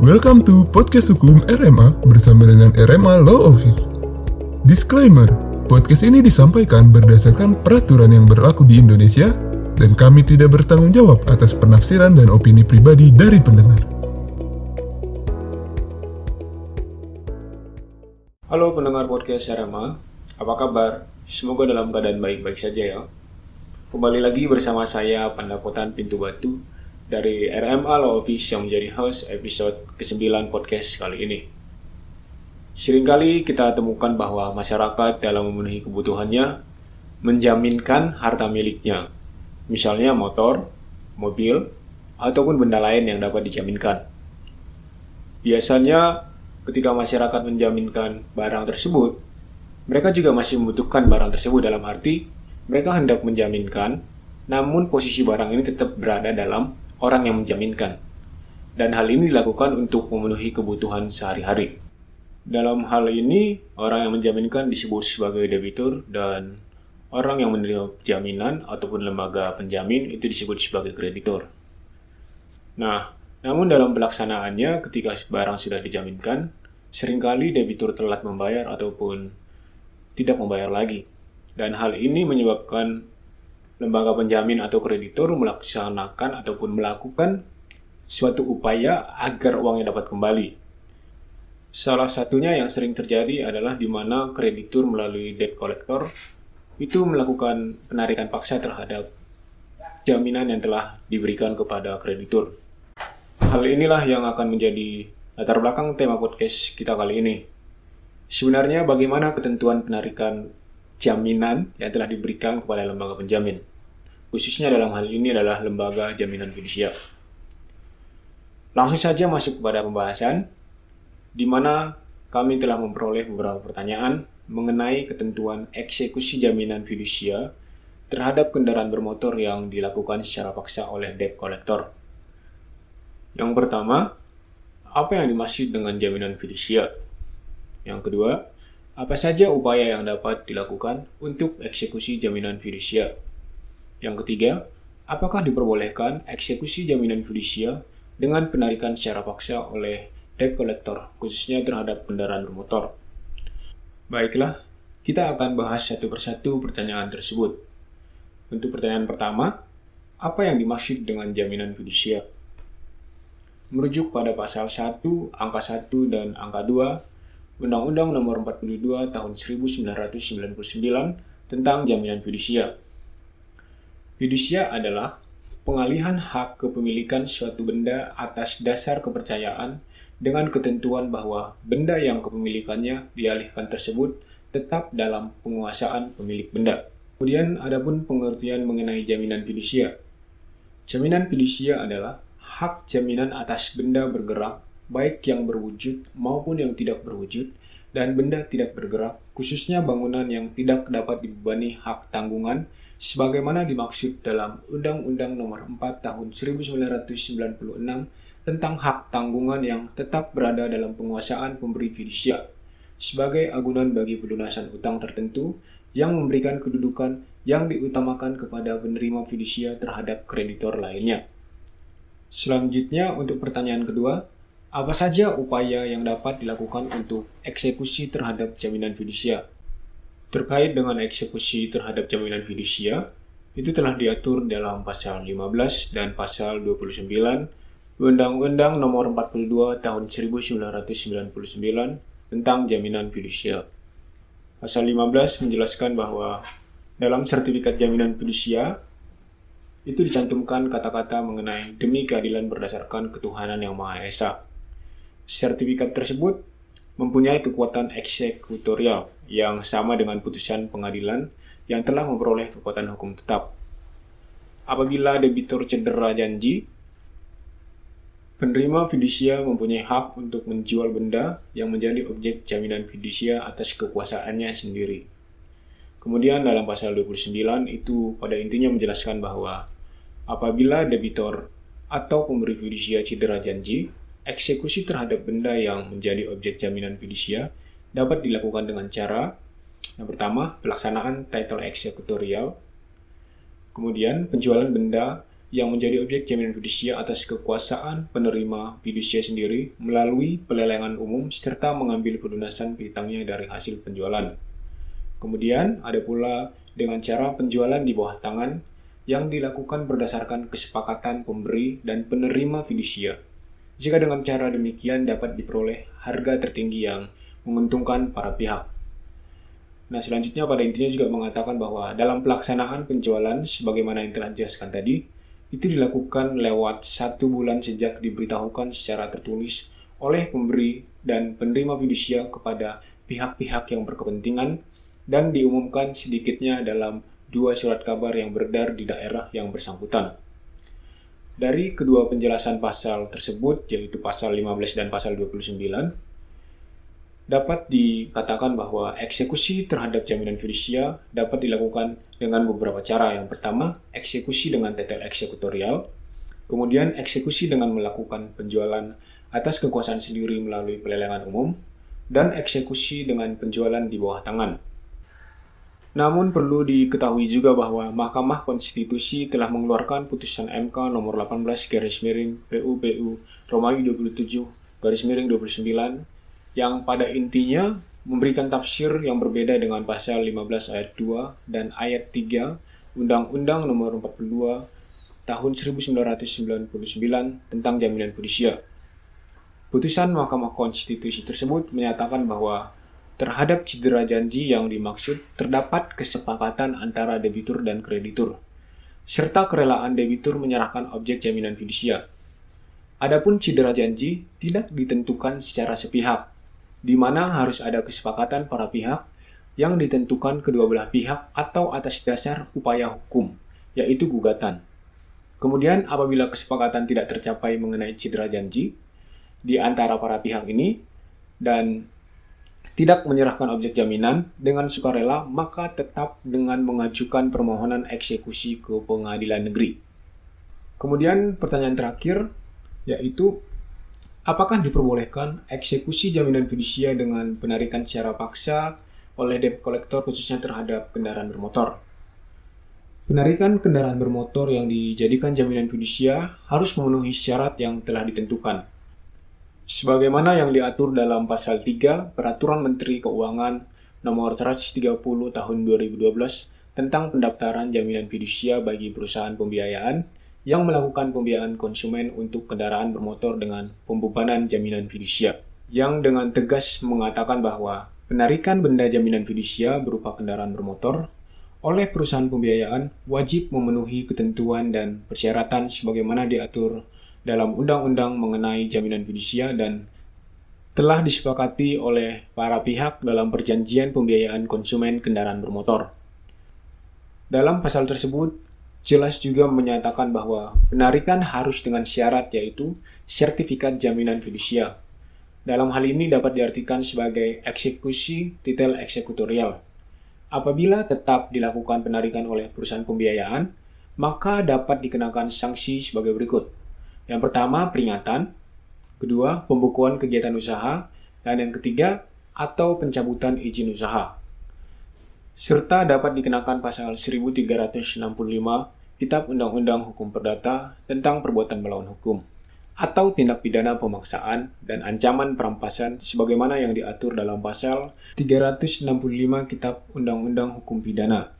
Welcome to Podcast Hukum RMA bersama dengan RMA Law Office. Disclaimer, podcast ini disampaikan berdasarkan peraturan yang berlaku di Indonesia dan kami tidak bertanggung jawab atas penafsiran dan opini pribadi dari pendengar. Halo pendengar podcast RMA, apa kabar? Semoga dalam keadaan baik-baik saja ya. Kembali lagi bersama saya Pandapotan Pintu Batu dari RMA Law Office yang menjadi host episode ke-9 podcast kali ini. Seringkali kita temukan bahwa masyarakat dalam memenuhi kebutuhannya menjaminkan harta miliknya, misalnya motor, mobil, ataupun benda lain yang dapat dijaminkan. Biasanya ketika masyarakat menjaminkan barang tersebut, mereka juga masih membutuhkan barang tersebut dalam arti mereka hendak menjaminkan, namun posisi barang ini tetap berada dalam orang yang menjaminkan. Dan hal ini dilakukan untuk memenuhi kebutuhan sehari-hari. Dalam hal ini, orang yang menjaminkan disebut sebagai debitur dan orang yang menerima jaminan ataupun lembaga penjamin itu disebut sebagai kreditor. Nah, namun dalam pelaksanaannya ketika barang sudah dijaminkan, sering kali debitur telat membayar ataupun tidak membayar lagi. Dan hal ini menyebabkan lembaga penjamin atau kreditor melaksanakan ataupun melakukan suatu upaya agar uangnya dapat kembali. Salah satunya yang sering terjadi adalah di mana kreditur melalui debt collector itu melakukan penarikan paksa terhadap jaminan yang telah diberikan kepada kreditur. Hal inilah yang akan menjadi latar belakang tema podcast kita kali ini. Sebenarnya bagaimana ketentuan penarikan jaminan yang telah diberikan kepada lembaga penjamin. Khususnya dalam hal ini adalah lembaga jaminan fidusia. Langsung saja masuk kepada pembahasan, di mana kami telah memperoleh beberapa pertanyaan mengenai ketentuan eksekusi jaminan fidusia terhadap kendaraan bermotor yang dilakukan secara paksa oleh debt collector. Yang pertama, apa yang dimaksud dengan jaminan fidusia? Yang kedua, apa saja upaya yang dapat dilakukan untuk eksekusi jaminan fidusia? Yang ketiga, apakah diperbolehkan eksekusi jaminan fidusia dengan penarikan secara paksa oleh debt collector, khususnya terhadap kendaraan bermotor? Baiklah, kita akan bahas satu persatu pertanyaan tersebut. Untuk pertanyaan pertama, apa yang dimaksud dengan jaminan fidusia? Merujuk pada pasal 1, angka 1 dan angka 2 Undang-Undang Nomor 42 Tahun 1999 tentang Jaminan Fidusia. Fidusia adalah pengalihan hak kepemilikan suatu benda atas dasar kepercayaan dengan ketentuan bahwa benda yang kepemilikannya dialihkan tersebut tetap dalam penguasaan pemilik benda. Kemudian ada pun pengertian mengenai jaminan fidusia. Jaminan fidusia adalah hak jaminan atas benda bergerak baik yang berwujud maupun yang tidak berwujud, dan benda tidak bergerak, khususnya bangunan yang tidak dapat dibebani hak tanggungan, sebagaimana dimaksud dalam Undang-Undang Nomor 4 Tahun 1996 tentang hak tanggungan yang tetap berada dalam penguasaan pemberi fidusia, sebagai agunan bagi pelunasan utang tertentu yang memberikan kedudukan yang diutamakan kepada penerima fidusia terhadap kreditor lainnya. Selanjutnya, untuk pertanyaan kedua, apa saja upaya yang dapat dilakukan untuk eksekusi terhadap jaminan fidusia? Terkait dengan eksekusi terhadap jaminan fidusia, itu telah diatur dalam pasal 15 dan pasal 29 Undang-Undang Nomor 42 Tahun 1999 tentang jaminan fidusia. Pasal 15 menjelaskan bahwa dalam sertifikat jaminan fidusia itu dicantumkan kata-kata mengenai demi keadilan berdasarkan ketuhanan yang Maha Esa sertifikat tersebut mempunyai kekuatan eksekutorial yang sama dengan putusan pengadilan yang telah memperoleh kekuatan hukum tetap. Apabila debitur cedera janji, penerima fidusia mempunyai hak untuk menjual benda yang menjadi objek jaminan fidusia atas kekuasaannya sendiri. Kemudian dalam pasal 29 itu pada intinya menjelaskan bahwa apabila debitor atau pemberi fidusia cedera janji, eksekusi terhadap benda yang menjadi objek jaminan fidusia dapat dilakukan dengan cara yang pertama, pelaksanaan title eksekutorial. Kemudian, penjualan benda yang menjadi objek jaminan fidusia atas kekuasaan penerima fidusia sendiri melalui pelelengan umum serta mengambil pelunasan piutangnya dari hasil penjualan. Kemudian ada pula dengan cara penjualan di bawah tangan yang dilakukan berdasarkan kesepakatan pemberi dan penerima fidusia. Jika dengan cara demikian dapat diperoleh harga tertinggi yang menguntungkan para pihak. Nah, selanjutnya pada intinya juga mengatakan bahwa dalam pelaksanaan penjualan sebagaimana yang telah dijelaskan tadi, itu dilakukan lewat satu bulan sejak diberitahukan secara tertulis oleh pemberi dan penerima fidusia kepada pihak-pihak yang berkepentingan dan diumumkan sedikitnya dalam dua surat kabar yang beredar di daerah yang bersangkutan. Dari kedua penjelasan pasal tersebut, yaitu pasal 15 dan pasal 29, dapat dikatakan bahwa eksekusi terhadap jaminan fidusia dapat dilakukan dengan beberapa cara. Yang pertama, eksekusi dengan tetel eksekutorial, kemudian eksekusi dengan melakukan penjualan atas kekuasaan sendiri melalui pelelengan umum, dan eksekusi dengan penjualan di bawah tangan. Namun perlu diketahui juga bahwa Mahkamah Konstitusi telah mengeluarkan putusan MK nomor 18 garis miring PUPU Romawi 27 garis miring 29 yang pada intinya memberikan tafsir yang berbeda dengan pasal 15 ayat 2 dan ayat 3 Undang-Undang Nomor 42 Tahun 1999 tentang jaminan fidusia. Putusan Mahkamah Konstitusi tersebut menyatakan bahwa terhadap cedera janji yang dimaksud terdapat kesepakatan antara debitur dan kreditur, serta kerelaan debitur menyerahkan objek jaminan fidusia. Adapun cedera janji tidak ditentukan secara sepihak, di mana harus ada kesepakatan para pihak yang ditentukan kedua belah pihak atau atas dasar upaya hukum, yaitu gugatan. Kemudian apabila kesepakatan tidak tercapai mengenai cedera janji di antara para pihak ini dan tidak menyerahkan objek jaminan dengan sukarela, maka tetap dengan mengajukan permohonan eksekusi ke pengadilan negeri. Kemudian pertanyaan terakhir yaitu Apakah diperbolehkan eksekusi jaminan fidusia dengan penarikan secara paksa oleh debt collector khususnya terhadap kendaraan bermotor? Penarikan kendaraan bermotor yang dijadikan jaminan fidusia harus memenuhi syarat yang telah ditentukan. Sebagaimana yang diatur dalam pasal 3 Peraturan Menteri Keuangan nomor 130 tahun 2012 tentang pendaftaran jaminan fidusia bagi perusahaan pembiayaan yang melakukan pembiayaan konsumen untuk kendaraan bermotor dengan pembebanan jaminan fidusia, yang dengan tegas mengatakan bahwa penarikan benda jaminan fidusia berupa kendaraan bermotor oleh perusahaan pembiayaan wajib memenuhi ketentuan dan persyaratan sebagaimana diatur dalam undang-undang mengenai jaminan fidusia dan telah disepakati oleh para pihak dalam perjanjian pembiayaan konsumen kendaraan bermotor. Dalam pasal tersebut, jelas juga menyatakan bahwa penarikan harus dengan syarat yaitu sertifikat jaminan fidusia. Dalam hal ini dapat diartikan sebagai eksekusi titel eksekutorial. Apabila tetap dilakukan penarikan oleh perusahaan pembiayaan, maka dapat dikenakan sanksi sebagai berikut. Yang pertama, peringatan. Kedua, pembukuan kegiatan usaha. Dan yang ketiga, atau pencabutan izin usaha serta dapat dikenakan pasal 1365 Kitab Undang-Undang Hukum Perdata tentang perbuatan melawan hukum atau tindak pidana pemaksaan dan ancaman perampasan sebagaimana yang diatur dalam pasal 365 Kitab Undang-Undang Hukum Pidana.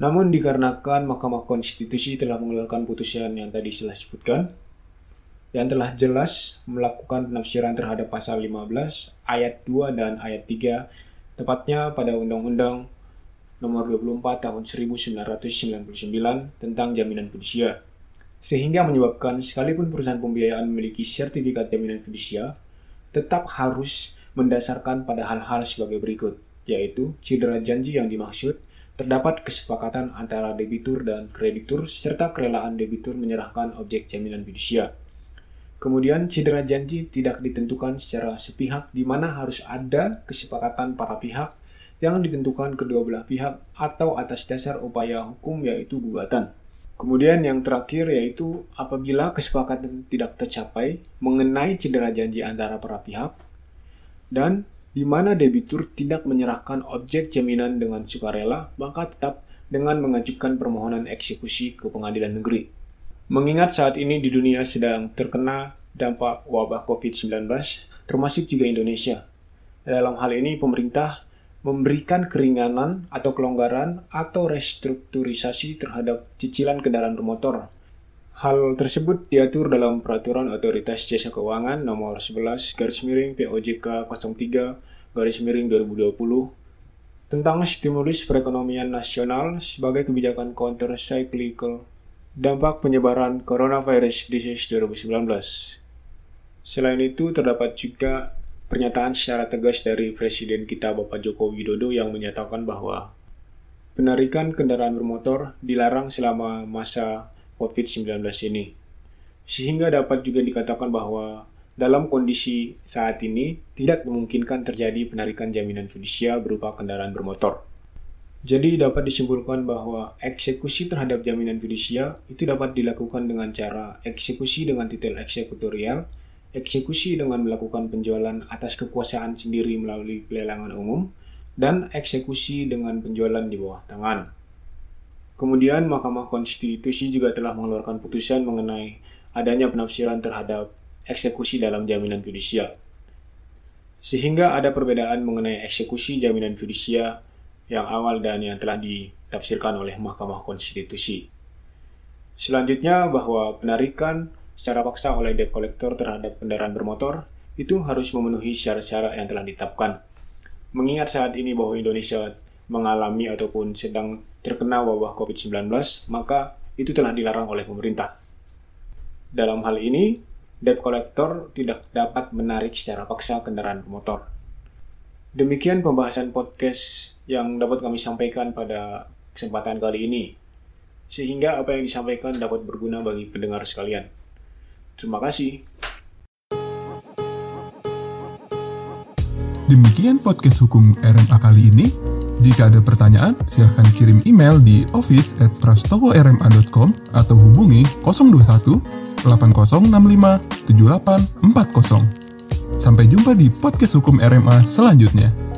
Namun dikarenakan Mahkamah Konstitusi telah mengeluarkan putusan yang tadi saya sebutkan, yang telah jelas melakukan penafsiran terhadap pasal 15 ayat 2 dan ayat 3 tepatnya pada Undang-Undang Nomor 24 Tahun 1999 tentang jaminan fidusia, sehingga menyebabkan sekalipun perusahaan pembiayaan memiliki sertifikat jaminan fidusia, tetap harus mendasarkan pada hal-hal sebagai berikut, yaitu cedera janji yang dimaksud, terdapat kesepakatan antara debitur dan kreditur, serta kerelaan debitur menyerahkan objek jaminan fidusia. Kemudian cedera janji tidak ditentukan secara sepihak di mana harus ada kesepakatan para pihak yang ditentukan kedua belah pihak atau atas dasar upaya hukum yaitu gugatan. Kemudian yang terakhir yaitu apabila kesepakatan tidak tercapai mengenai cedera janji antara para pihak dan di mana debitur tidak menyerahkan objek jaminan dengan sukarela, maka tetap dengan mengajukan permohonan eksekusi ke pengadilan negeri. Mengingat saat ini di dunia sedang terkena dampak wabah COVID-19, termasuk juga Indonesia. Dalam hal ini pemerintah memberikan keringanan atau kelonggaran atau restrukturisasi terhadap cicilan kendaraan bermotor. Hal tersebut diatur dalam Peraturan Otoritas Jasa Keuangan Nomor 11 Garis Miring POJK 03 Garis Miring 2020 tentang stimulus perekonomian nasional sebagai kebijakan counter cyclical Dampak penyebaran coronavirus disease 2019. Selain itu, terdapat juga pernyataan secara tegas dari Presiden kita Bapak Joko Widodo yang menyatakan bahwa penarikan kendaraan bermotor dilarang selama masa COVID-19 ini. Sehingga dapat juga dikatakan bahwa dalam kondisi saat ini tidak memungkinkan terjadi penarikan jaminan fidusia berupa kendaraan bermotor. Jadi dapat disimpulkan bahwa eksekusi terhadap jaminan fidusia itu dapat dilakukan dengan cara eksekusi dengan titel eksekutorial, eksekusi dengan melakukan penjualan atas kekuasaan sendiri melalui pelelangan umum, dan eksekusi dengan penjualan di bawah tangan. Kemudian Mahkamah Konstitusi juga telah mengeluarkan putusan mengenai adanya penafsiran terhadap eksekusi dalam jaminan fidusia. Sehingga ada perbedaan mengenai eksekusi jaminan fidusia yang awal dan yang telah ditafsirkan oleh Mahkamah Konstitusi. Selanjutnya bahwa penarikan secara paksa oleh debt collector terhadap kendaraan bermotor itu harus memenuhi syarat-syarat yang telah ditetapkan. Mengingat saat ini bahwa Indonesia mengalami ataupun sedang terkena wabah COVID-19, maka itu telah dilarang oleh pemerintah. Dalam hal ini, debt collector tidak dapat menarik secara paksa kendaraan bermotor. Demikian pembahasan podcast yang dapat kami sampaikan pada kesempatan kali ini. Sehingga apa yang disampaikan dapat berguna bagi pendengar sekalian. Terima kasih. Demikian podcast hukum RMA kali ini. Jika ada pertanyaan, silahkan kirim email di office at prastoworma.com atau hubungi 021 8065 7840. Sampai jumpa di podcast hukum RMA selanjutnya.